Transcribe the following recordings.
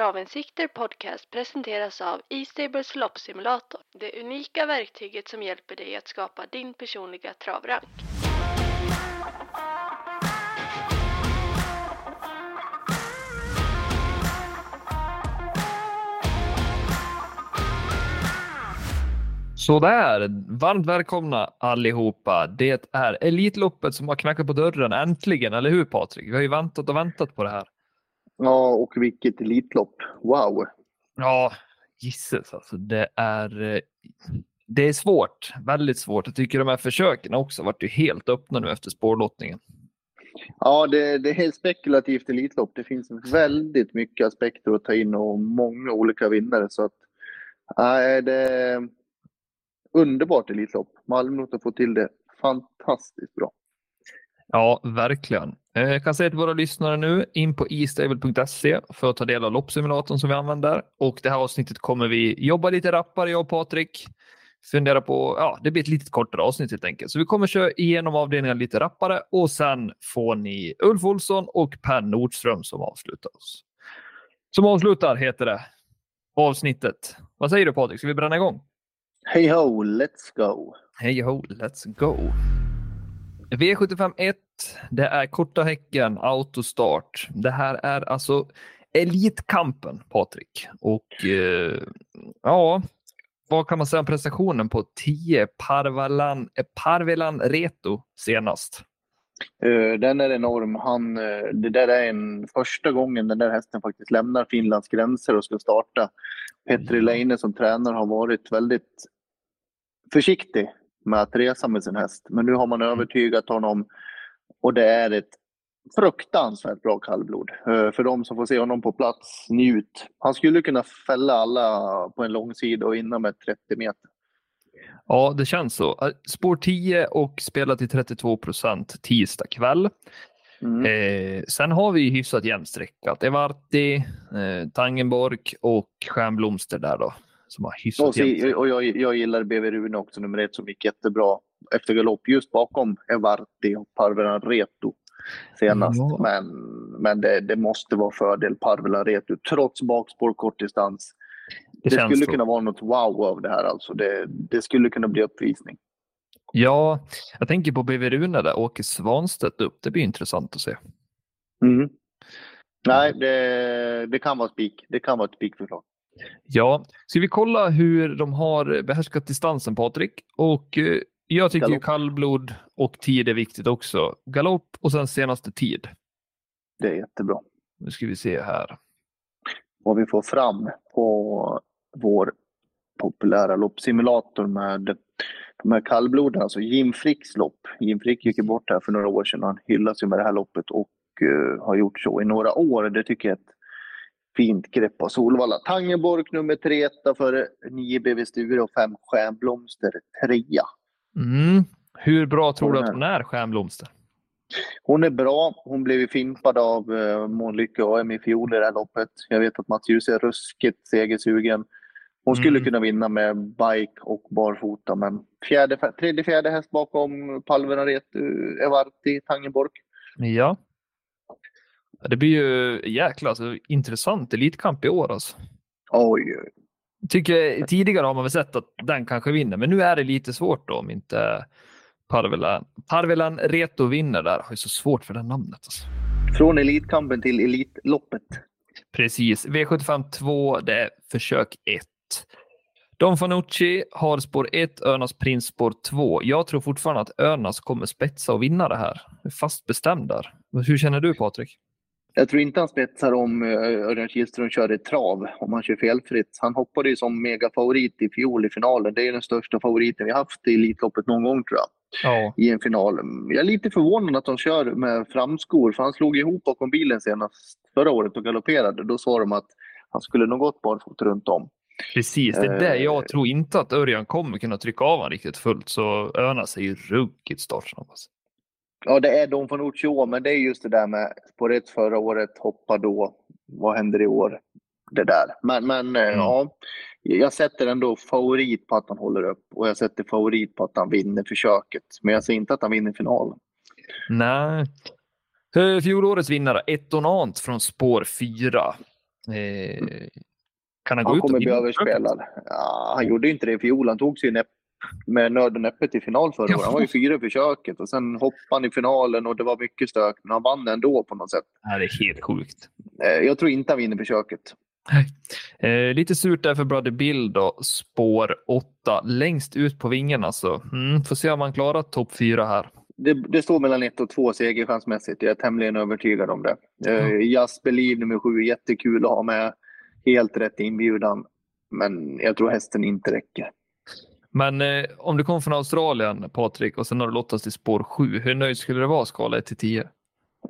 Travinsikter podcast presenteras av E-stables loppsimulator. Det unika verktyget som hjälper dig att skapa din personliga travrank. Sådär, varmt välkomna allihopa. Det är Elitloppet som har knackat på dörren äntligen, eller hur Patrik? Vi har ju väntat och väntat på det här. Ja, och vilket Elitlopp. Wow! Ja, gisses alltså. Det är, eh, det är svårt, väldigt svårt. Jag tycker de här försöken också varit ju helt öppna nu efter spårlottningen. Ja, det, det är helt spekulativt Elitlopp. Det finns väldigt mycket aspekter att ta in och många olika vinnare. Så att, äh, det är underbart Elitlopp. Malmö har fått till det fantastiskt bra. Ja, verkligen. Eh, jag kan säga till våra lyssnare nu, in på estable.se för att ta del av loppsimulatorn som vi använder. Och det här avsnittet kommer vi jobba lite rappare, jag och Patrik. Fundera på, ja, det blir ett lite kortare avsnitt helt enkelt. Så vi kommer köra igenom avdelningen lite rappare och sen får ni Ulf Olsson och Per Nordström som avslutar oss. Som avslutar heter det avsnittet. Vad säger du Patrik, ska vi bränna igång? Hej ho, let's go! Hej ho, let's go! V75 1, det är korta häcken, autostart. Det här är alltså Elitkampen, Patrik. Och eh, ja, vad kan man säga om prestationen på 10 Parvalan, eh, Parvelan Reto senast? Uh, den är enorm. Han, uh, det där är en första gången den där hästen faktiskt lämnar Finlands gränser och ska starta. Petri Leine som tränare har varit väldigt försiktig med att resa med sin häst. Men nu har man övertygat honom och det är ett fruktansvärt bra kallblod. Uh, för de som får se honom på plats, njut. Han skulle kunna fälla alla på en långsida och vinna med 30 meter. Ja, det känns så. Spår 10 och spelar till 32 procent tisdag kväll. Mm. Eh, sen har vi hyfsat jämnstreckat. Evarti, eh, Tangenborg och Stjärnblomster där då. Som har hyfsat och, så, och jag, jag gillar BV Rune också, nummer ett, som gick jättebra efter galopp just bakom Evarti och Parvelan Reto senast. Mm. Men, men det, det, måste vara fördel Parvelan Reto trots bakspår kort distans. Det, det skulle så. kunna vara något wow av det här alltså. Det, det skulle kunna bli uppvisning. Ja, jag tänker på BV Rune där, Åke Svanstedt upp. Det blir intressant att se. Mm. Nej, det, det kan vara spik. Det kan vara ett spikförslag. Ja, ska vi kolla hur de har behärskat distansen Patrik? Och eh, jag tycker ju kallblod och tid är viktigt också. Galopp och sen senaste tid. Det är jättebra. Nu ska vi se här. Vad vi får fram på vår populära loppsimulator med de här kallbloden, alltså Jim Fricks lopp. Jim Frick gick bort här för några år sedan. Han hyllas ju med det här loppet och uh, har gjort så i några år. Det tycker jag är ett fint grepp av Solvalla. Tangenborg nummer tre, etta för 9 BV Sture och 5 Stjärnblomster trea. Mm. Hur bra tror du att hon är, Stjärnblomster? Hon är bra. Hon blev fimpad av uh, Månlycke AM i fjol i det här loppet. Jag vet att Mats Ljus är ruskigt segersugen. Hon skulle mm. kunna vinna med bike och barfota, men fjärde, tredje, fjärde häst bakom Palveraret, Evarti, Tangenborg. Ja. Det blir ju jäkla alltså, intressant elitkamp i år alltså. Oj. Tycker, tidigare har man väl sett att den kanske vinner, men nu är det lite svårt då om inte Parvelan, Parvelan Reto vinner där. Har ju så svårt för det namnet. Alltså. Från Elitkampen till Elitloppet. Precis. V75 2, det är försök 1. Don Fanucci har spår 1, Örnas Prins spår 2. Jag tror fortfarande att Örnas kommer spetsa och vinna det här. Fast bestämd där. Hur känner du Patrik? Jag tror inte han spetsar om eh, Örjan Kihlström kör i trav, om han kör felfritt. Han hoppade ju som megafavorit i fjol i finalen. Det är den största favoriten vi haft i Elitloppet någon gång tror jag. Ja. I en final. Jag är lite förvånad att de kör med framskor, för han slog ihop bakom bilen senast förra året och galopperade. Då sa de att han skulle nog gått barfota runt om. Precis, det är det jag eh. tror inte att Örjan kommer kunna trycka av honom riktigt fullt. Så Örnas är ju ruggigt startsnabb. Ja, det är Don Fanucci men det är just det där med spår ett förra året, hoppa då. Vad händer i år? Det där. Men, men eh, mm. ja, jag sätter ändå favorit på att han håller upp och jag sätter favorit på att han vinner försöket. Men jag säger inte att han vinner finalen. Nej. Fjolårets vinnare, Etonant från spår 4. Eh, kan han gå Han ut kommer bli överspelad. Ja, han gjorde inte det i fjol. Han tog sig näpp, med nöd och näppe till final förra Ja. året. Han var ju fyra i försöket och sen hoppade han i finalen och det var mycket stök. Men han vann ändå på något sätt. Nej, det är helt sjukt. Eh, Jag tror inte han vinner försöket. Eh, lite surt där för Brother Bill då. Spår 8 längst ut på vingen alltså. Mm, får se om han klarar topp 4 här. Det, det står mellan ett och två segerchansmässigt. Jag är tämligen övertygad om det. Eh, Just Believe nummer sju, jättekul att ha med. Helt rätt inbjudan. Men jag tror hästen inte räcker. Men eh, om du kom från Australien, Patrik, och sen har du lottats till spår 7. Hur nöjd skulle du vara skala 1 till 10?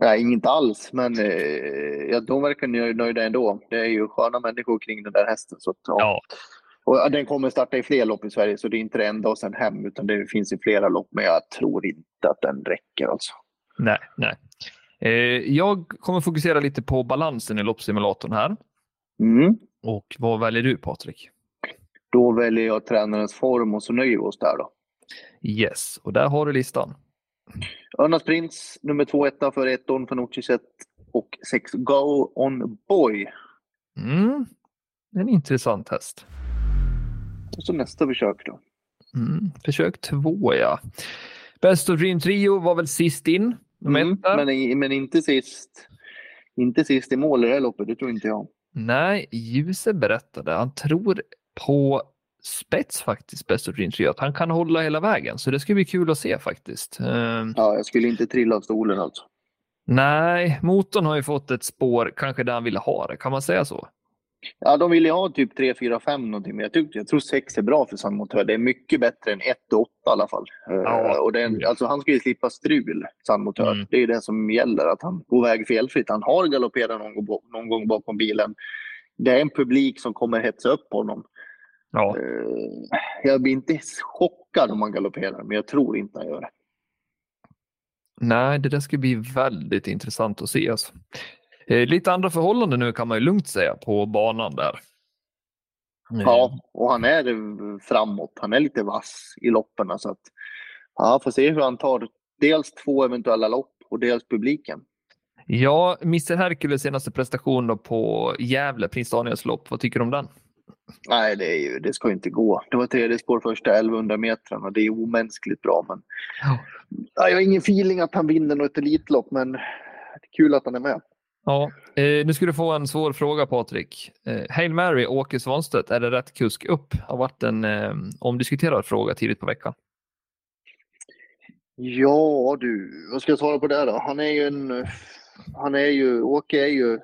Nej, inte alls. Men eh, de verkar nöj- nöjda ändå. Det är ju sköna människor kring den där hästen. Så att, ja. Ja, Och den kommer starta i fler lopp i Sverige, så det är inte det enda och sen hem, utan det finns i flera lopp. Men jag tror inte att den räcker alltså. nej, nej. Eh, jag kommer fokusera lite på balansen i loppsimulatorn här. Mm. Och vad väljer du, Patrik? Då väljer jag tränarens form och så nöjer vi oss där då. Yes, och där har du listan. Örnas Prins, nummer två etta för ett on för Notchiset och sex Go On Boy. Mm. En intressant häst. Och så nästa försök då. Mm. Försök två, ja. Best of Dream Trio var väl sist in. Mm, men, men inte sist. Inte sist i mål i det här loppet, det tror inte jag. Nej, Ljuse berättade. Han tror på spets faktiskt, Best of. Att han kan hålla hela vägen. Så det ska bli kul att se faktiskt. Ehm, Ja, jag skulle inte trilla av stolen alltså. nej, motorn har ju fått ett spår, kanske där han ville ha det. Kan man säga så? Ja, de ville ha typ 3, 4, 5 någonting, men jag, tyckte, jag tror 6 är bra för San Motör. Det är mycket bättre än 1 och 8 i alla fall. Eh, Ja, och det är, en- ja. alltså, han ska ju slippa strul, San Motör. Mm. Det är det som gäller, att han går väg felfritt. Han har galopperat någon, någon gång bakom bilen. Det är en publik som kommer hetsa upp honom. Ja. Eh, jag blir inte chockad om han galopperar, men jag tror inte han gör det. Nej, det där ska bli väldigt intressant att se. Alltså. Eh, lite andra förhållanden nu kan man ju lugnt säga på banan där. Eh, Ja, och han är framåt. Han är lite vass i loppen. Så att, ja, får se hur han tar dels två eventuella lopp och dels publiken. Ja, Mr Hercules senaste prestation på Gävle, Prins Daniels lopp. Vad tycker du om den? Nej, det, är ju, det ska inte gå. Det var tredje spår första 1100 metrarna. Det är omänskligt bra. Men... Ja, jag har ingen feeling att han vinner något elitlopp, men det är kul att han är med. Ja, eh, nu ska du få en svår fråga Patrik. Eh, Hail Mary, Åke Svanstedt, är det rätt kusk upp? Har varit en eh, omdiskuterad fråga tidigt på veckan. Ja du, vad ska jag svara på det då? Han är ju en... Han är ju... Åke är ju...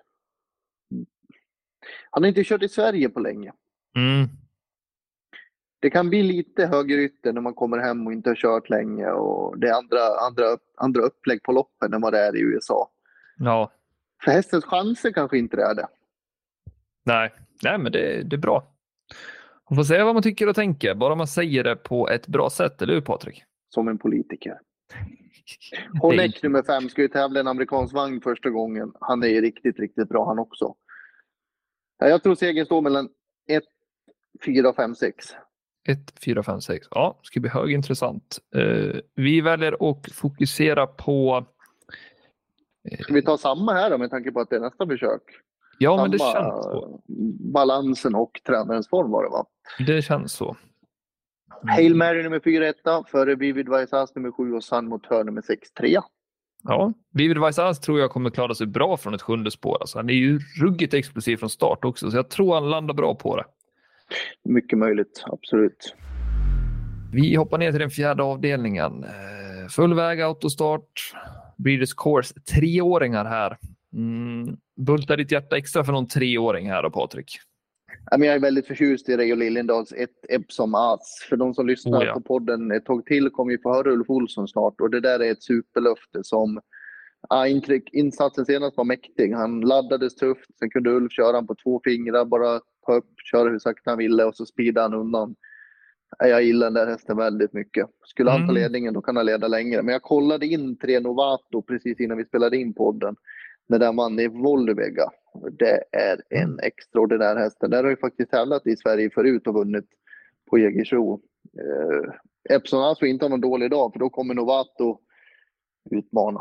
Han har inte kört i Sverige på länge. Mm. det kan bli lite högerytter när man kommer hem och inte har kört länge och det är andra, andra, andra upplägg på loppen än vad det är i USA. Ja, För hästens chanser kanske inte det är det. nej, nej men det, det är bra. Man får säga vad man tycker och tänker, bara man säger det på ett bra sätt, eller hur Patrik? Som en politiker. Honeck nummer fem ska ju tävla en amerikansk vagn första gången. Han är ju riktigt, riktigt bra han också. Ja, Jag tror segern står mellan 1, 4, 5, 6. 1, 4, 5, 6. Ja, det ska bli högintressant. Uh, vi väljer att fokusera på... eh, Ska vi ta samma här då med tanke på att det är nästa försök? ja, men det samma känns så. balansen och tränarens form var det va? Det känns så. Hail Mary nummer 4 etta, före Vivid Vaisas nummer 7 och Sun Motör nummer 6 3 Ja, Vivid Vaisas tror jag kommer klara sig bra från ett sjunde spår. Alltså, han är ju ruggigt explosiv från start också, så jag tror han landar bra på det. Mycket möjligt, absolut. Vi hoppar ner till den fjärde avdelningen. Eh, Full väg autostart. Breeders Course. Treåringar här. Mm. Bultar ditt hjärta extra för någon treåring här då, Patrik? Jag är väldigt förtjust i Reijo Liljendals ett Epsom As. För de som lyssnar Oh, ja. på podden ett tag till kommer ju få höra Ulf Olsson snart. Och det där är ett superlöfte som... Ja, intryck, insatsen senast var mäktig. Han laddades tufft. Sen kunde Ulf köra han på två fingrar, bara upp, köra hur sakta han ville och så speedade han undan. Ja, Jag gillar den där hästen väldigt mycket. Skulle han ta Mm. ledningen då kan han leda längre. Men jag kollade in tre Novato precis innan vi spelade in podden. När den vann i Volvega. Det är en extraordinär häst. Den där har ju faktiskt tävlat i Sverige förut och vunnit på Jägersro. Eh, Epson alltså inte har någon dålig dag för då kommer Novato utmana.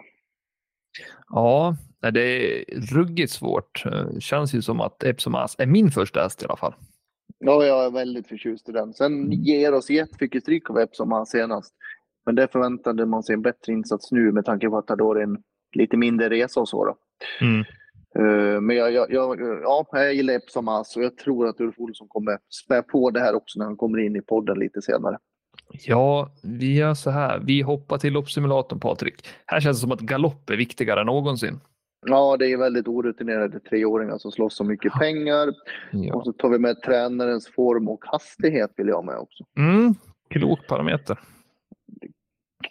Ja, det är ruggigt svårt. Det känns ju som att Epsom As är min första häst i alla fall. Ja, jag är väldigt förtjust i den. Sen ger oss jättemycket stryk av Epsom As senast. Men det förväntade man sig en bättre insats nu med tanke på att det då är en lite mindre resa och så. Då. Mm. Uh, men jag, jag, jag, ja, jag gillar Epsom As och jag tror att Ulf Olsson kommer spä på det här också när han kommer in i podden lite senare. Ja, vi gör så här. Vi hoppar till loppsimulatorn, Patrik. Här känns det som att galopp är viktigare än någonsin. Ja, det är väldigt orutinerade treåringar som slåss om mycket pengar. Ja. Och så tar vi med tränarens form och hastighet vill jag med också. Mm, klok parameter.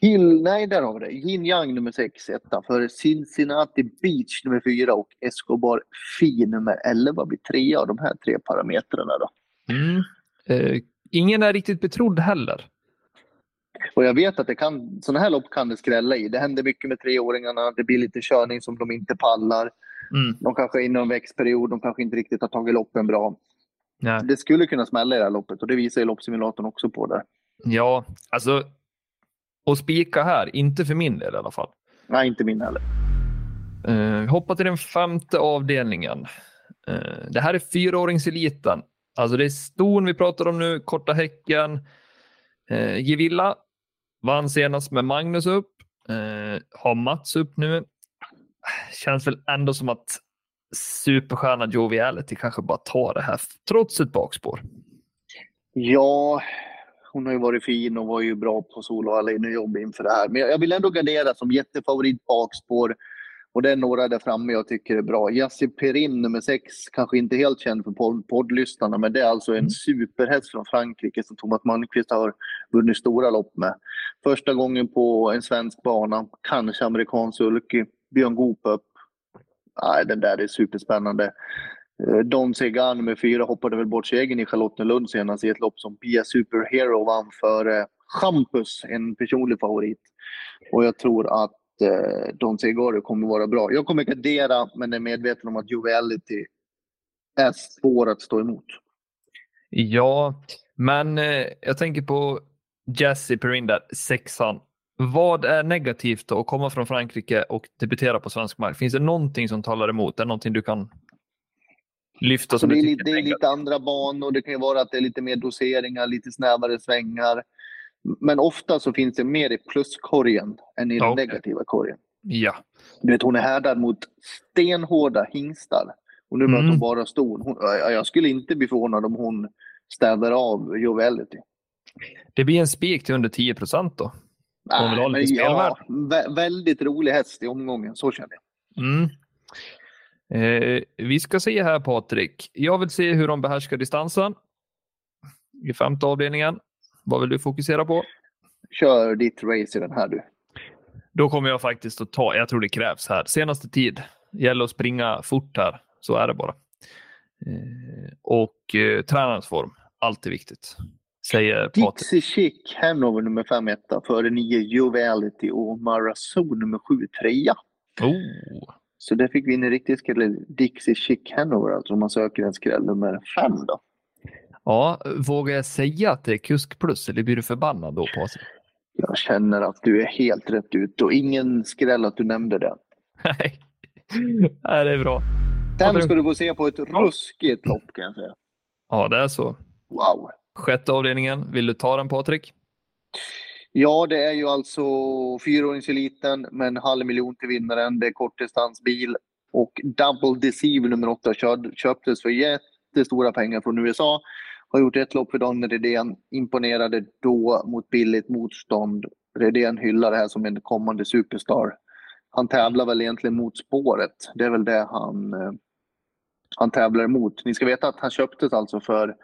Kill, nej, där har vi det. Yin Yang nummer 6, etta. För Cincinnati Beach nummer 4 och Escobar Fi nummer 11 blir trea av de här tre parametrarna. Då. Mm. Eh, ingen är riktigt betrodd heller. Och jag vet att det kan, sådana här lopp kan det skrälla i. Det händer mycket med treåringarna. Det blir lite körning som de inte pallar. Mm. De kanske är inne i en växtperiod. De kanske inte riktigt har tagit loppen bra. Nej. Det skulle kunna smälla i det här loppet och det visar ju loppsimulatorn också på där. Ja, alltså och spika här, inte för min del i alla fall. Nej, inte min heller. Uh, hoppa till den femte avdelningen. Uh, det här är fyraåringseliten. Alltså det är ston vi pratar om nu, korta häcken. Uh, Gevilla vann senast med Magnus upp. Eh, har Mats upp nu. Känns väl ändå som att superstjärna Joviality kanske bara tar det här trots ett bakspår. Ja, hon har ju varit fin och var ju bra på Solvalla och jobb inför det här. Men jag vill ändå gardera som jättefavorit bakspår. Och det är några där framme jag tycker är bra. Yassi Perin nummer sex, kanske inte helt känd för poddlyssnarna, men det är alltså en mm. superhäst från Frankrike som Thomas Malmqvist har vunnit stora lopp med. Första gången på en svensk bana, kanske amerikansk sulky. Björn Goop upp. Nej, den där är superspännande. Eh, Don Segan nummer fyra hoppade väl bort segern i Charlottenlund senast i ett lopp som Pia Superhero vann för Champus, en personlig favorit. Och jag tror att eh, Don Segaro kommer vara bra. Jag kommer gardera, men är medveten om att Joviality är svår att stå emot. Ja, men eh, jag tänker på Jesse Perinda, sexan. Vad är negativt då att komma från Frankrike och debutera på svensk mark? Finns det någonting som talar emot? Är det någonting du kan lyfta som alltså det, är, lite, det är lite andra banor. Det kan ju vara att det är lite mer doseringar, lite snävare svängar. Men ofta så finns det mer i pluskorgen än i den okay. negativa korgen. Ja. Du vet, hon är härdad mot stenhårda hingstar. Och nu mm. möter hon bara ston. Hon, jag skulle inte bli förvånad om hon städar av Jovelity. Det blir en spik till under 10 procent då? Nej, men, ja, vä väldigt rolig häst i omgången, så känner jag. Mm. Eh, vi ska se här Patrik. Jag vill se hur de behärskar distansen i femte avdelningen. Vad vill du fokusera på? Kör ditt race i den här du. Då kommer jag faktiskt att ta, jag tror det krävs här, senaste tid. Gäller att springa fort här, så är det bara. Eh, och eh, tränarens form, alltid viktigt. Säger. Dixie Chic, Hanover nummer 5 etta, före 9 Joviality och Marazon nummer 7 trea. Oh. Så där fick vi in en riktig skräll. Dixie Chic Hanover, alltså om man söker en skräll nummer fem då. Ja, vågar jag säga att det är kusk plus eller blir du förbannad då på sig? Jag känner att du är helt rätt ut och ingen skräll att du nämnde det. Nej, Nej det är bra. Sen ska du gå och se på ett ruskigt lopp kan jag säga. Ja, det är så. Wow. Sjätte avdelningen, vill du ta den Patrik? Ja, det är ju alltså fyraåringseliten med en halv miljon till vinnaren. Det är kortdistansbil och Double Deceive nummer åtta köptes för jättestora pengar från USA. Har gjort ett lopp för Daniel Redén. Imponerade då mot billigt motstånd. Redén hyllar det här som en kommande superstar. Han tävlar väl egentligen mot spåret. Det är väl det han, eh, han tävlar emot. Ni ska veta att han köptes alltså för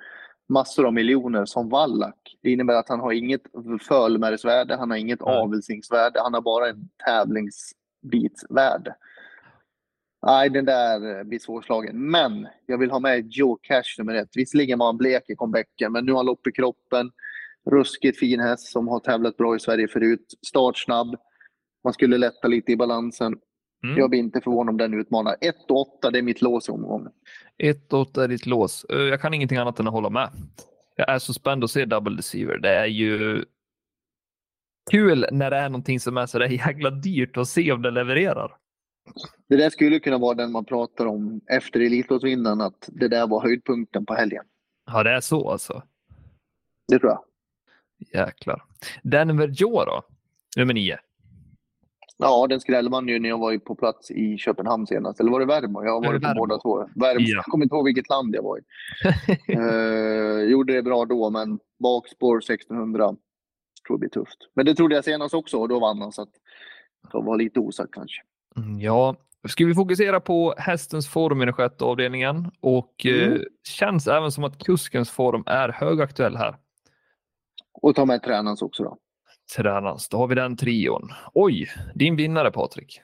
massor av miljoner som vallack. Det innebär att han har inget fölmärgsvärde, han har inget avelsningsvärde, han har bara en tävlingsbitsvärde. Nej, den där blir svårslagen. Men jag vill ha med Joe Cash nummer ett. Visserligen var han blek i comebacken, men nu har han lopp i kroppen. Ruskigt fin häst som har tävlat bra i Sverige förut. Startsnabb. Man skulle lätta lite i balansen. Mm. Jag blir inte förvånad om den utmanar. 1 och 8, det är mitt lås i omgången. 1 och 8 är ditt lås. Eh, jag kan ingenting annat än att hålla med. Jag är så spänd att se Double Deceiver. Det är ju kul när det är någonting som är så där jäkla dyrt att se om det levererar. Det där skulle kunna vara den man pratar om efter Elitloppsvinnaren, att det där var höjdpunkten på helgen. Ja, det är så alltså. Det tror jag. Jäklar. Denver Joe då? Nummer nio. Ja, den skrällde ju när jag var på plats i Köpenhamn senast. Eller var det Värmo? Jag har varit på båda två. Värmo. Ja. Jag kommer inte ihåg vilket land jag var i. eh, gjorde det bra då, men bakspår 1600 tror jag blir tufft. Men det trodde jag senast också och då vann han. Så att det var lite osagt kanske. Mm, Ja, ska vi fokusera på hästens form i den sjätte avdelningen och eh, Mm. känns även som att kuskens form är högaktuell här. Och ta med tränarens också då. Tränarens, då har vi den trion. Oj, din vinnare Patrik.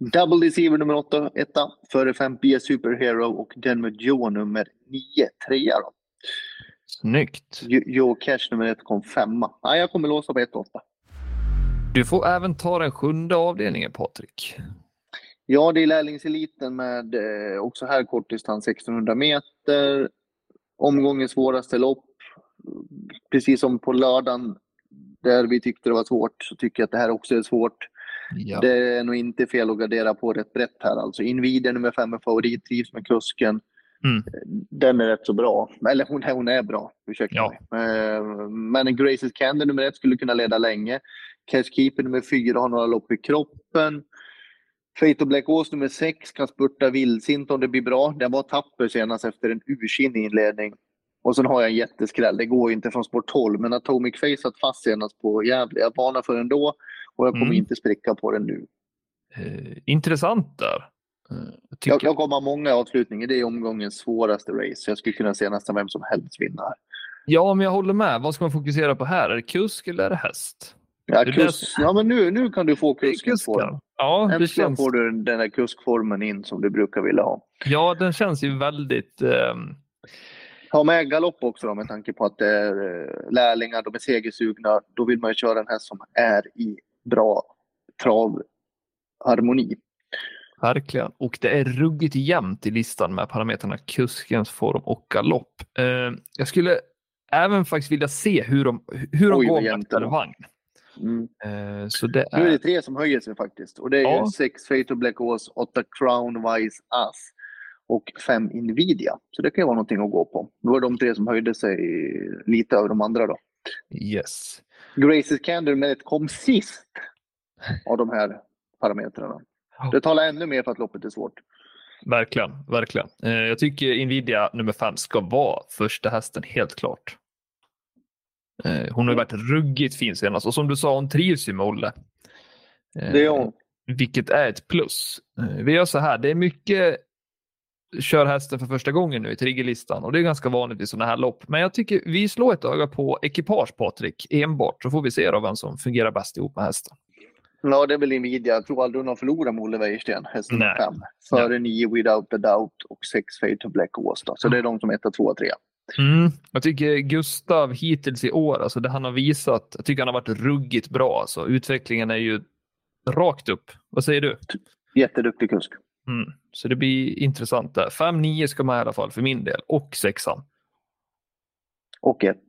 Double Deceiver nummer 8, etta. Före 5 B Superhero och Denver Joe nummer 9, trea då. Snyggt. Jo- Joe Cash nummer 1 kom femma. Nej, jag kommer låsa på 1 8. Du får även ta den sjunde avdelningen Patrik. Ja, det är lärlingseliten med eh, också här kortdistans 1600 meter. Omgångens svåraste lopp. Precis som på lördagen där vi tyckte det var svårt så tycker jag att det här också är svårt. Ja. Det är nog inte fel att gardera på rätt brett här. Alltså Invidia nummer fem är favorit, trivs med kusken. Mm. Den är rätt så bra. Eller hon, hon är bra, ursäkta Ja. mig. Eh, Men Graces Candle nummer ett skulle kunna leda länge. Cashkeeper nummer fyra har några lopp i kroppen. Fate of Black Horse nummer sex kan spurta vildsint om det blir bra. Den var tapper senast efter en ursinnig inledning. Och sen har jag en jätteskräll. Det går inte från sport 12, men Atomic Face satt fast senast på Gävle. Jag varnar för den då och jag kommer Mm. inte spricka på den nu. Eh, intressant där. Eh, jag tycker... Jag, jag kommer ha många i avslutningen. Det är omgångens svåraste race. Jag skulle kunna se nästan vem som helst vinna. Ja, men jag håller med. Vad ska man fokusera på här? Är det kusk eller är det häst? Ja, kus, ja men nu, nu kan du få kusken. Ja, Äntligen känns... får du den där kuskformen in som du brukar vilja ha. ja, den känns ju väldigt... ehm, Ta med galopp också då, med tanke på att det är eh, lärlingar, de är segersugna. Då vill man ju köra en häst som är i bra travharmoni. Verkligen. Och det är ruggigt jämnt i listan med parametrarna kuskens form och galopp. Eh, jag skulle även faktiskt vilja se hur de, hur de Oj, går med vagn. Mm. Eh, så det Nu är det är... tre som höjer sig faktiskt. Och det är Ja. sex Fate of Black Horse, åtta Crown Wise Ass och fem Nvidia. Så det kan ju vara någonting att gå på. Det var de tre som höjde sig lite över de andra då. Yes. Graces Candle med ett kom sist av de här parametrarna. Det talar ännu mer för att loppet är svårt. Verkligen, verkligen. Eh, jag tycker Nvidia nummer fem ska vara första hästen, helt klart. Eh, hon har ju varit ruggigt fin senast och som du sa, hon trivs ju med Olle. Eh, Det är hon. Vilket är ett plus. Eh, Vi gör så här, det är mycket kör hästen för första gången nu i triggerlistan och det är ganska vanligt i sådana här lopp. Men jag tycker vi slår ett öga på ekipage Patrik enbart så får vi se då vem som fungerar bäst ihop med hästen. Ja, det är väl Nvidia. Jag tror aldrig hon har förlorat med Olle Wäjersten, häst nummer Nej. fem. Före nio Without a Doubt och sex Fade to Black. Då. Så det är de som är etta, tvåa, trea. Mm. Jag tycker Gustav hittills i år, alltså det han har visat, jag tycker han har varit ruggigt bra. Alltså. Utvecklingen är ju rakt upp. Vad säger du? Jätteduktig kusk. Mm. Så det blir intressant där. 5-9 ska med i alla fall för min del och sexan. Och ett.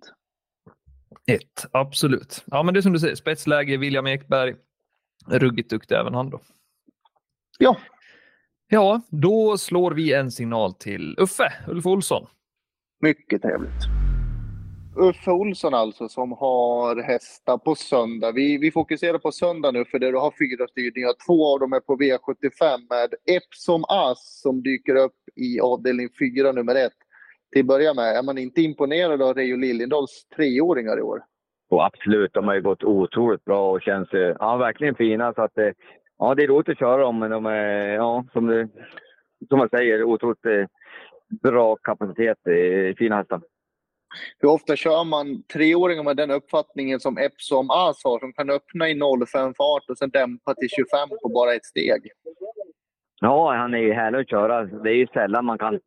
Ett, absolut. Ja, men det är som du säger, spetsläge, William Ekberg. Ruggigt duktig även han då. Ja, Ja, då slår vi en signal till Uffe, Ulf Olsson. Mycket trevligt. Uffe Olsson alltså som har hästar på söndag. Vi, vi fokuserar på söndag nu för där du har fyra styrningar. Två av dem är på V75 med Epsom Ass som dyker upp i avdelning fyra nummer ett. Till att börja med, är man inte imponerad av Reijo Liljendals treåringar i år? Och absolut, de har ju gått otroligt bra och känns eh, ja, verkligen fina. Så att, eh, ja, det är roligt att köra dem, men de är, ja, som, det, som man säger, otroligt eh, bra kapacitet. Eh, fina hästar. Hur ofta kör man treåringar med den uppfattningen som Epsom As har, som kan öppna i 05 fart och sen dämpa till 25 på bara ett steg? Ja, han är ju härlig att köra. Det är ju sällan man kan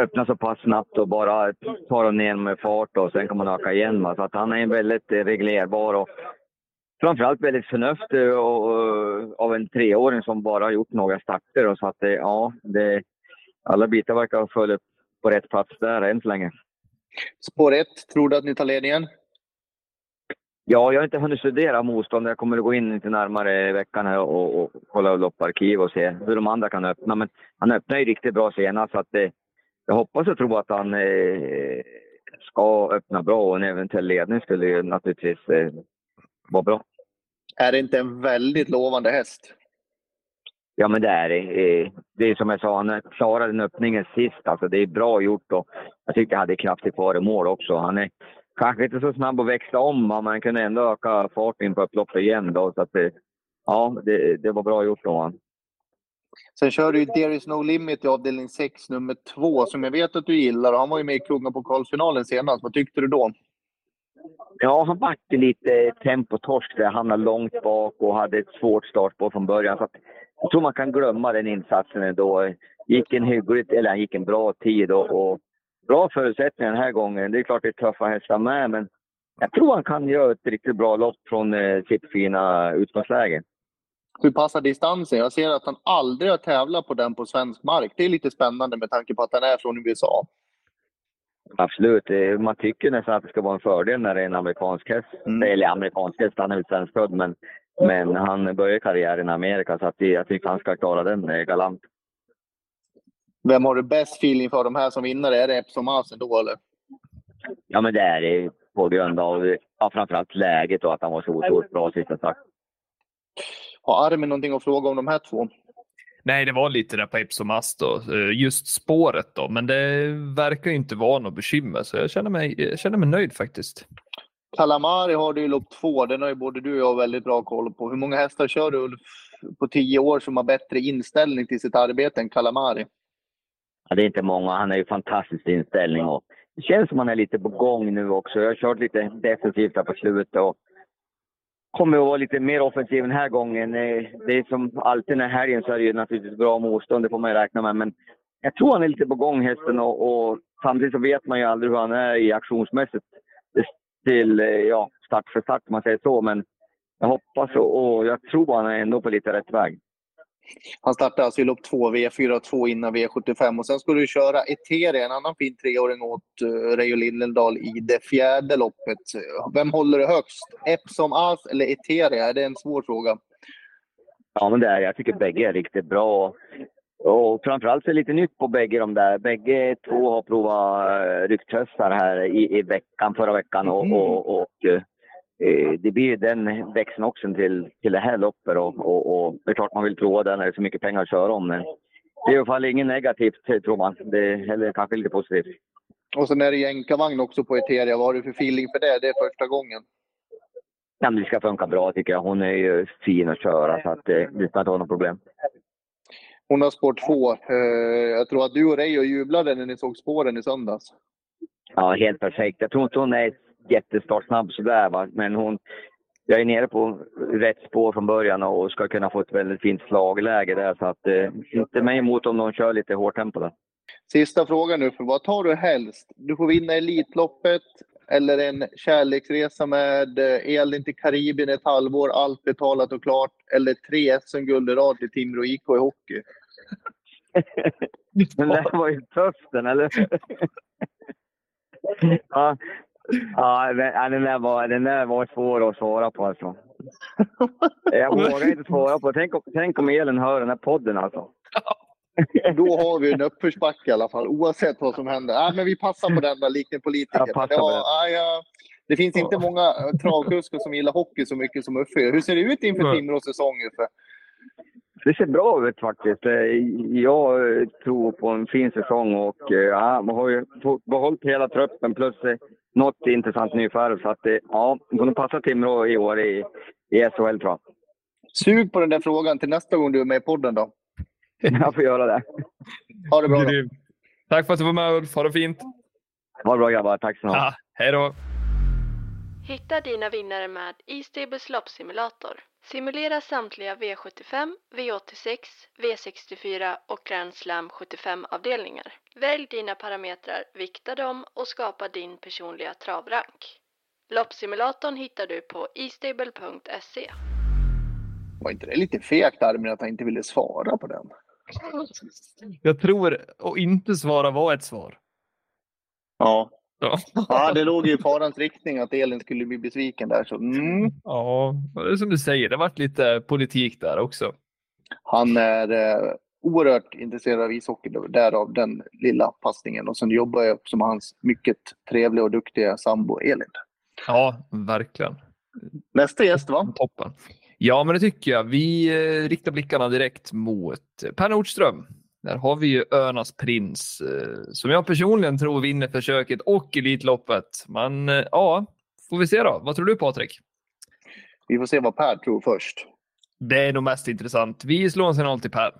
öppna så pass snabbt och bara ta dem ner med fart och sen kan man öka igen. Så att han är väldigt reglerbar och framförallt väldigt förnuftig och, och, av en treåring som bara har gjort några starter. Och så att det, ja, det, alla bitar verkar ha följt på rätt plats där än så länge. Spår 1, tror du att ni tar ledningen? Ja, jag har inte hunnit studera motstånd. Jag kommer att gå in lite närmare i veckan här och, och kolla lopparkiv och se hur de andra kan öppna. Men han öppnade ju riktigt bra senast så att eh, jag hoppas och tror att han eh, ska öppna bra och en eventuell ledning skulle ju naturligtvis eh, vara bra. Är det inte en väldigt lovande häst? Ja, men det är det. Eh, det är som jag sa, han klarade den öppningen sist. Alltså, det är bra gjort och jag tycker han hade kraftigt i mål också. Han är kanske inte så snabb att växla om, men man kunde ändå öka farten på upploppet igen. Då, så att det, ja, det, det var bra gjort av honom. Sen kör du ju There is no limit i avdelning 6, nummer 2, som jag vet att du gillar. Han var ju med i Kungapokalfinalen senast. Vad tyckte du då? Ja, han vart lite tempotorsk där. Han hamnade långt bak och hade ett svårt startspår från början. Så jag tror man kan glömma den insatsen ändå. Gick en hyggligt, eller han gick en bra tid och, och bra förutsättningar den här gången. Det är klart det är tuffa hästar med, men jag tror han kan göra ett riktigt bra lopp från eh, sitt fina utgångsläge. Hur passar distansen? Jag ser att han aldrig har tävlat på den på svensk mark. Det är lite spännande med tanke på att han är från USA. Absolut. Man tycker nästan att det ska vara en fördel när det är en amerikansk häst. Mm. Eller amerikansk häst, han är svenskfödd, men, men han börjar karriären i Amerika så att jag tycker han ska klara den galant. Vem har du bäst feeling för de här som vinnare? Är det Epsom Asen då eller? Ja, men det är det på grund av ja, framförallt läget och att han var så otroligt bra sista start. Har Armin någonting att fråga om de här två? Nej, det var lite där på Epsom Ast då. Eh, just spåret då, men det verkar inte vara något bekymmer så jag känner mig, jag känner mig nöjd faktiskt. Kalamari har du i lopp två. Den har ju både du och jag väldigt bra koll på. Hur många hästar kör du Ulf på tio år som har bättre inställning till sitt arbete än Kalamari? Ja, det är inte många. Han har ju fantastisk inställning och det känns som han är lite på gång nu också. Jag har kört lite defensivt här på slutet och kommer att vara lite mer offensiv den här gången. Eh, det är som alltid när helgen så är det ju naturligtvis bra motstånd, det får man ju räkna med. Men jag tror han är lite på gång hästen och, och samtidigt så vet man ju aldrig hur han är i aktionsmässigt till eh, ja, start för start om man säger så. Men jag hoppas och, och jag tror han är ändå på lite rätt väg. Han startade alltså i lopp 2, V4 och 2 innan V75 och sen ska du köra Eteria, en annan fin treåring åt uh, Reijo Liljedahl i det fjärde loppet. Vem håller du högst? Epsom As eller Eteria? Är det en svår fråga? Ja, men det är Jag tycker bägge är riktigt bra. Och framförallt så är det lite nytt på bägge de där. Bägge två har provat uh, rykthästar här i, i veckan, förra veckan och, mm. och, och Eh, det blir den växeln också till, till det här loppet. Och, och, och, det är klart man vill prova den när det är så mycket pengar att köra om. Men det är i alla fall inget negativt tror man. Det är eller kanske lite positivt. Och sen är det jänkarvagn också på Eteria. Vad har du för feeling för det? Det är första gången. Ja, det ska funka bra tycker jag. Hon är ju fin att köra så att det, det ska inte vara något problem. Hon har spår två. Eh, jag tror att du och Reijo jublade när ni såg spåren i söndags. Ja, helt perfekt. Jag tror inte hon är jättestartsnabb sådär. Va? Men hon, jag är nere på rätt spår från början och ska kunna få ett väldigt fint slagläge där. Så att, eh, inte mig emot om de kör lite hårt tempo där. Sista frågan nu, för vad tar du helst? Du får vinna Elitloppet eller en kärleksresa med eh, Elin till Karibien ett halvår, allt betalat och klart. Eller tre SM-guld i rad till Timrå IK i hockey. den där var ju den, eller? ja, Ja, den där, var, den där var svår att svara på alltså. Jag vågar inte svara på. Tänk, tänk om Elin hör den här podden alltså. Då har vi en uppförsbacke i alla fall, oavsett vad som händer. Nej, men vi passar på den där, likt en politiker. Ja, det, var, ja, det finns inte många travkuskar som gillar hockey så mycket som Uffe. Hur ser det ut inför Timrås säsong, Uffe? Det ser bra ut faktiskt. Jag tror på en fin säsong och ja, man har ju behållit hela truppen plus något intressant nyförvärv. Så att det ja, kommer passa Timrå i år i, i SHL tror jag. Sug på den där frågan till nästa gång du är med i podden då. Jag får göra det. Ha det bra då. Tack för att du var med Ulf. Ha det fint. Ha det bra grabbar. Tack så mycket. Ja, hej då. Hitta dina vinnare med E-Stables loppsimulator. Simulera samtliga V75, V86, V64 och Grand Slam 75-avdelningar. Välj dina parametrar, vikta dem och skapa din personliga travrank. Loppsimulatorn hittar du på estable.se. Var inte det lite fegt Armin att han inte ville svara på den? Jag tror att inte svara var ett svar. Ja. Ja. Ja, det låg i farans riktning att Elin skulle bli besviken där. Så, mm. ja, det är som du säger, det varit lite politik där också. Han är eh, oerhört intresserad av ishockey, därav den lilla passningen. Och sen jobbar jag med hans mycket trevliga och duktiga sambo Elin. Ja, verkligen. Nästa gäst va? Toppen. Ja, men det tycker jag. Vi eh, riktar blickarna direkt mot Per Nordström. Där har vi ju Önas prins eh, som jag personligen tror vinner försöket och Elitloppet. Men eh, ja, får vi se då. Vad tror du Patrik? Vi får se vad Per tror först. Det är nog mest intressant. Vi slår en signal till Per.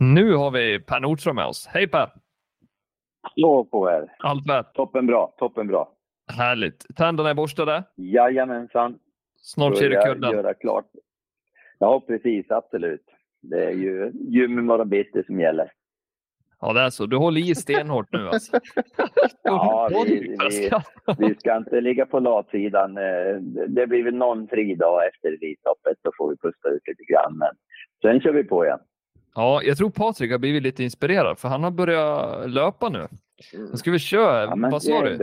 Nu har vi Per Nordström med oss. Hej Per! Hallå på er! Allt väl? Toppen bra, toppen bra. Härligt. Tänderna är borstade? Jajamensan. Snart ser du kudden. göra klart. Ja, precis. Absolut. Det är ju gym imorgon bitti som gäller. Ja, det är så. Du håller i stenhårt nu alltså. Ja, vi, vi, vi ska inte ligga på latsidan. Eh, Det blir väl någon fri dag efter Elitloppet. Då får vi pusta ut lite grann. Men sen kör vi på igen. Ja, jag tror Patrik har blivit lite inspirerad för han har börjat löpa nu. Nu ska vi köra, Ja, vad sa du?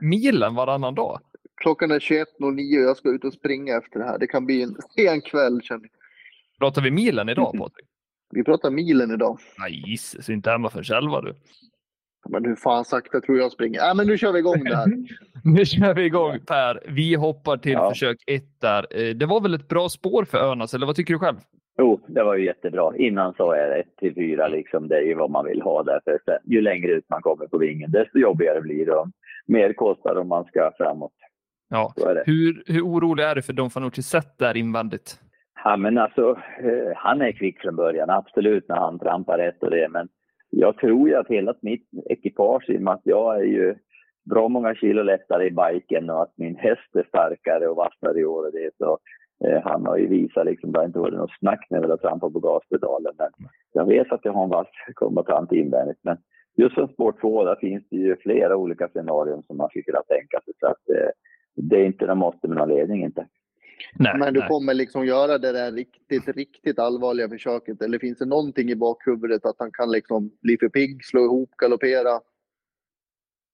Milen varannan dag? Klockan är 21.09 och jag ska ut och springa efter det här. Det kan bli en sen kväll känner jag. Pratar vi milen idag Patrik? Vi pratar milen idag. Nej, gisses, inte hemma för själva du. Men hur fan sakta tror jag springer? Nej, men nu kör vi igång det här. Nu kör vi igång Per. Vi hoppar till Ja. försök ett där. Eh, Det var väl ett bra spår för Örnas, eller vad tycker du själv? Jo, det var ju jättebra. Innan så är det 1 till 4 liksom. Det är ju vad man vill ha där. För ju längre ut man kommer på vingen, desto jobbigare blir det. Mer kostar om man ska framåt. Ja. Hur, hur orolig är du för Don Fanucci sett där invändigt? Ja, men alltså, eh, han är kvick från början, absolut, när han trampar rätt och det. Men jag tror ju att hela mitt ekipage, i och med att jag är ju bra många kilo lättare i biken och att min häst är starkare och vassare i år och det. Så eh, han har ju visat liksom, det har inte varit något snack när jag har trampat på gaspedalen. Men jag vet att jag har en vass kombatant invändigt. Men just som sport 2, där finns det ju flera olika scenarion som man skulle kunna tänka sig. Så att eh, det är inte något måste med någon ledning inte. Nej, Men du nej. kommer liksom göra det där riktigt, riktigt allvarliga försöket. Eller finns det någonting i bakhuvudet att han kan liksom bli för pigg, slå ihop, galoppera?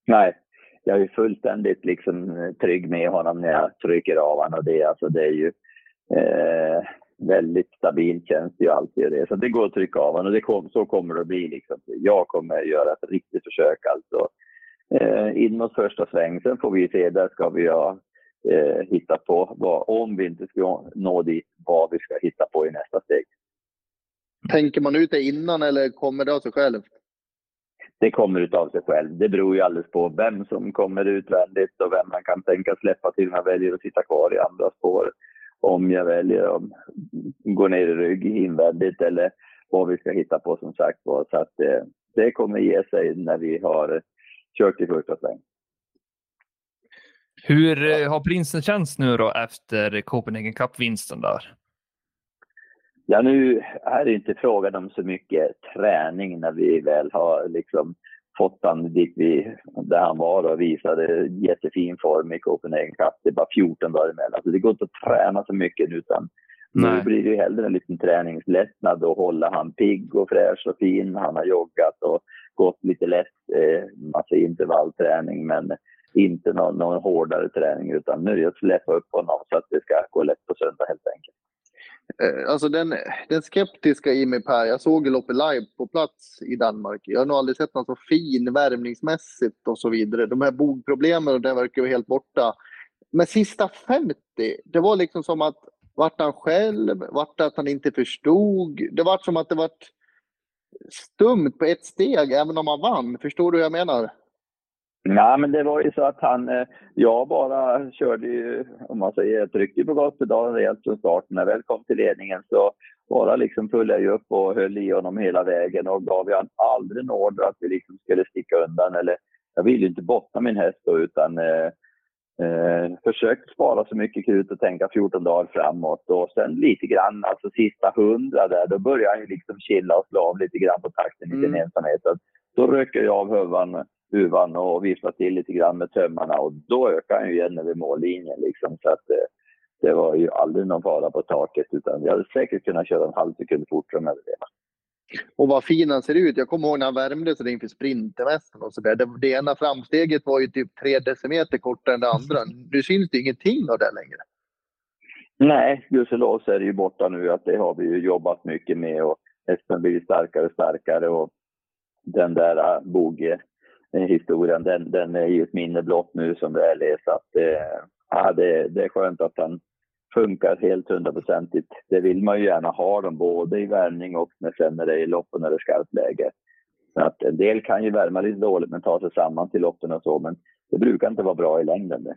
Nej, jag är fullständigt liksom eh, trygg med honom när jag trycker av honom. Och det, alltså, det är ju eh, väldigt stabilt känns det ju alltid. Det. Så det går att trycka av honom och det kom, så kommer det att bli. Liksom. Jag kommer göra ett riktigt försök alltså. Eh, in mot första sväng. Sen får vi se, där ska vi ha eh, hitta på, vad, om vi inte ska nå dit, vad vi ska hitta på i nästa steg. Tänker man ut det innan eller kommer det av sig själv? det kommer utav sig själv. Det beror ju alldeles på vem som kommer utvändigt och vem man kan tänka släppa till om jag väljer att sitta kvar i andra spår. Om jag väljer att gå ner i rygg invändigt eller vad vi ska hitta på som sagt var. Så att det, det kommer ge sig när vi har kört i första sväng. Hur eh, har prinsen känts nu då efter Copenhagen Cup-vinsten där? Ja, nu är det inte frågan om så mycket träning när vi väl har liksom fått han dit vi, där han var och visade jättefin form i Copenhagen Cup. Det är bara 14 dagar emellan. Så det går inte att träna så mycket nu, utan Nej. nu blir det ju hellre en liten träningslättnad och hålla han pigg och fräsch och fin. Han har joggat och gått lite lätt, eh, massa intervallträning, men inte någon, någon hårdare träning, utan nu är att släppa upp honom så att det ska gå lätt på söndag helt enkelt. Eh, Alltså den, den skeptiska i mig Per, jag såg ju loppet live på plats i Danmark. Jag har nog aldrig sett någon så fin värmningsmässigt och så vidare. De här bogproblemen och det verkar ju helt borta. Men sista 50, det var liksom som att vart han själv, vart det att han inte förstod. Det var som att det var stumt på ett steg även om han vann. Förstår du vad jag menar? Nej, men det var ju så att han, eh, jag bara körde ju, om man säger, jag tryckte på gaspedalen rejält från starten. När jag väl kom till ledningen så bara liksom följde jag ju upp och höll i honom hela vägen och gav ju han aldrig en order att vi liksom skulle sticka undan eller jag ville ju inte bottna min häst då utan eh, eh, försökte spara så mycket krut och tänka 14 dagar framåt och sen lite grann, alltså sista hundra där, då började han ju liksom chilla och slå av lite grann på takten i sin Mm. ensamhet. Så då röker jag av huvan huvan och vifta till lite grann med tömmarna och då ökar han ju igen över mållinjen. Liksom. Så att, eh, det var ju aldrig någon fara på taket utan vi hade säkert kunnat köra en halv sekund fortare med det. Och vad fin han ser ut. Jag kommer ihåg när han värmde sig inför sprintermässan och sådär. Det, det ena framsteget var ju typ tre decimeter kortare än det andra. Nu syns det ingenting av det längre. Nej, gudskelov så är det ju borta nu. Att det har vi ju jobbat mycket med och hästen blir starkare och starkare. Och den där äh, Boge-historien, den, den är ju ett minne blott nu som det är. Så att, eh, ja, det, det är skönt att han funkar helt hundraprocentigt. Det vill man ju gärna ha dem både i värmning och när, sen när det är i loppen när det är skarpt läge. Så att en del kan ju värma lite dåligt men ta sig samman till loppen och så, men det brukar inte vara bra i längden. Det.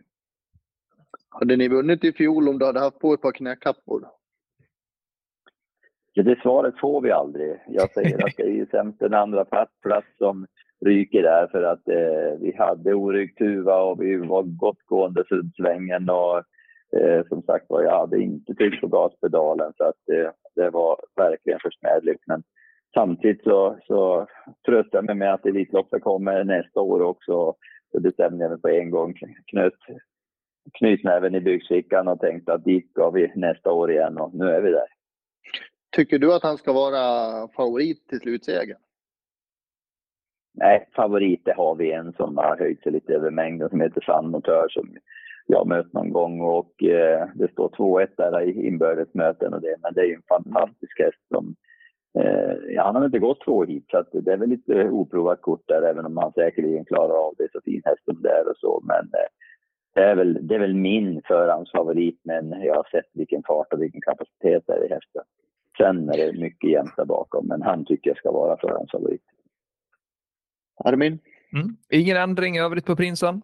Hade ni vunnit i fjol om du hade haft på ett par knäkappor? Ja, det svaret får vi aldrig. Jag säger att det är ju sämst en andra plats som ryker där för att eh, vi hade oryckt huva och vi var gott gående svängen och Eh, som sagt var, jag hade inte tryckt på gaspedalen så att eh, det var verkligen försmädligt. Men samtidigt så, så tröstar jag mig med att Elitloppet kommer nästa år också. Så bestämde jag mig på en gång, knöt knytnäven i byxfickan och tänkte att dit ska vi nästa år igen och nu är vi där. Tycker du att han ska vara favorit till slutsegern? Nej, favorit det har vi en som har höjt sig lite över mängden som heter Sandmotör som jag mött någon gång och eh, det står 2-1 där i inbördesmöten och det. Men det är ju en fantastisk häst som eh, ja, han har inte gått två hit så att det är väl lite oprovat kort där även om han säkerligen klarar av det. Så fin häst som det är och så. Men eh, det, är väl, det är väl min förhandsfavorit men jag har sett vilken fart och vilken kapacitet det är i hästen. Sen är det mycket jämnt där bakom men han tycker jag ska vara förhandsfavorit. Armin? Mm. Ingen ändring i övrigt på prinsen?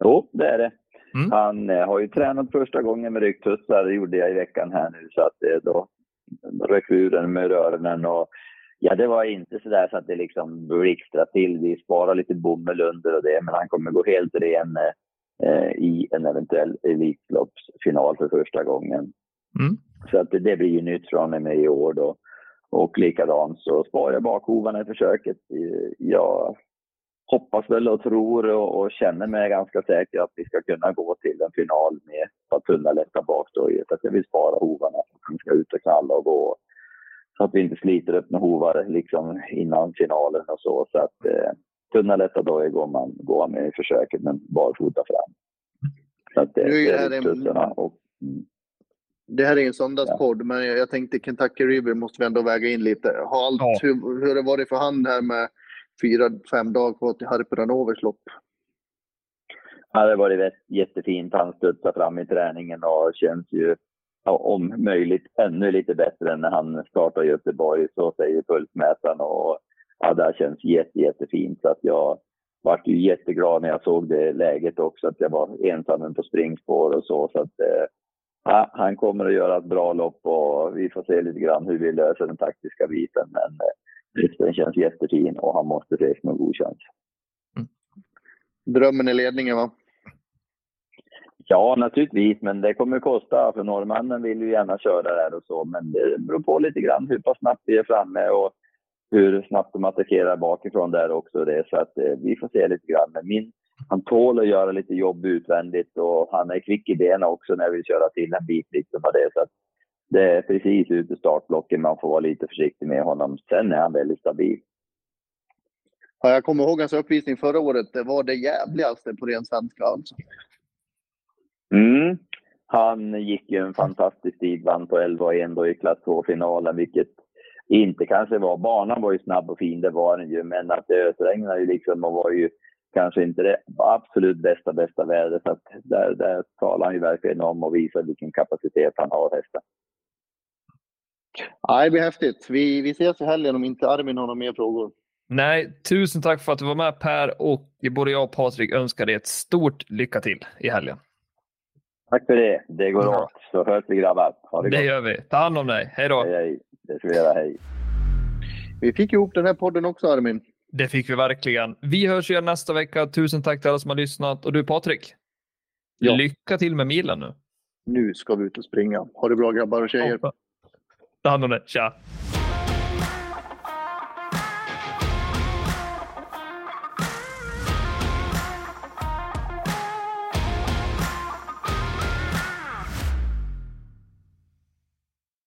Jo, det är det. Mm. Han eh, har ju tränat första gången med ryggtussar, det gjorde jag i veckan här nu, så att eh, då rök ur den med öronen och ja, det var inte så där så att det liksom blixtrade till. Vi sparar lite bomull under och det, men han kommer gå helt ren eh, i en eventuell Elitloppsfinal för första gången. Mm. Så att det, det blir ju nytt från mig i år då. Och likadant så sparar jag bakhovarna i försöket. Jag hoppas väl och tror och, och, känner mig ganska säker att vi ska kunna gå till en final med att tunna lätta bak då. Att jag vill spara hovarna så att de ska ut och knalla och gå. Så att vi inte sliter upp med hovar liksom innan finalen och så. Så att eh, tunna lätta dojor går man, går med i försöket men barfota fram. Så att det, Nu är det det här och, mm. Det här är en söndagspodd, men jag tänkte Kentucky River måste vi ändå väga in lite. Har allt, Ja. hur, hur har det varit för han här med fyra, fem dagar kvar till Harperanovers lopp? Ja, det har varit jättefint. Han studsar fram i träningen och känns ju ja, om möjligt ännu lite bättre än när han startade i Göteborg. Så säger pulsmätaren. Och, ja, det här känns jätte, jättefint. Så att jag vart ju jätteglad när jag såg det läget också. Att jag var ensam på springspår och så. så att, eh, ja, han kommer att göra ett bra lopp och vi får se lite grann hur vi löser den taktiska biten. Men eh, den känns jättefin och han måste ses med god chans. Drömmen i ledningen va? Ja, naturligtvis, men det kommer kosta. För norrmannen vill ju gärna köra där och så, men det beror på lite grann hur pass snabbt vi är framme och hur snabbt de attackerar bakifrån där också. Det. Så att eh, vi får se lite grann. Men min, han tål att göra lite jobb utvändigt och han är kvick i benen också när vi köra till en bit. Liksom av det. Så att det är precis ut i startblocken man får vara lite försiktig med honom. Sen är han väldigt stabil. Ja, jag kommer ihåg hans uppvisning förra året. Det var det jävligaste på ren svenska alltså. Mm. Han gick ju en fantastisk tid, vann på 11 då i klass 2-finalen, vilket inte kanske var... Banan var ju snabb och fin, det var den ju, men att det ösregnade ju liksom och var ju kanske inte det absolut bästa, bästa vädret. Så att där, där talar han ju verkligen om och visar vilken kapacitet han har, hästen. Ja, det blir häftigt. Vi, vi ses i helgen om inte Armin har några mer frågor. Nej, tusen tack för att du var med Per och både jag och Patrik önskar dig ett stort lycka till i helgen. Tack för det. Det går Ja. åt. Så hörs vi grabbar. Ha det, Det gott. gör vi. Ta hand om dig. Hej då. Hej, hej. Det ska vi göra. Hej. Vi fick ihop den här podden också Armin. Det fick vi verkligen. Vi hörs igen nästa vecka. Tusen tack till alla som har lyssnat. Och du Patrik, Ja. lycka till med milen nu. Nu ska vi ut och springa. Ha det bra grabbar och tjejer. Ta hand om dig. Tja!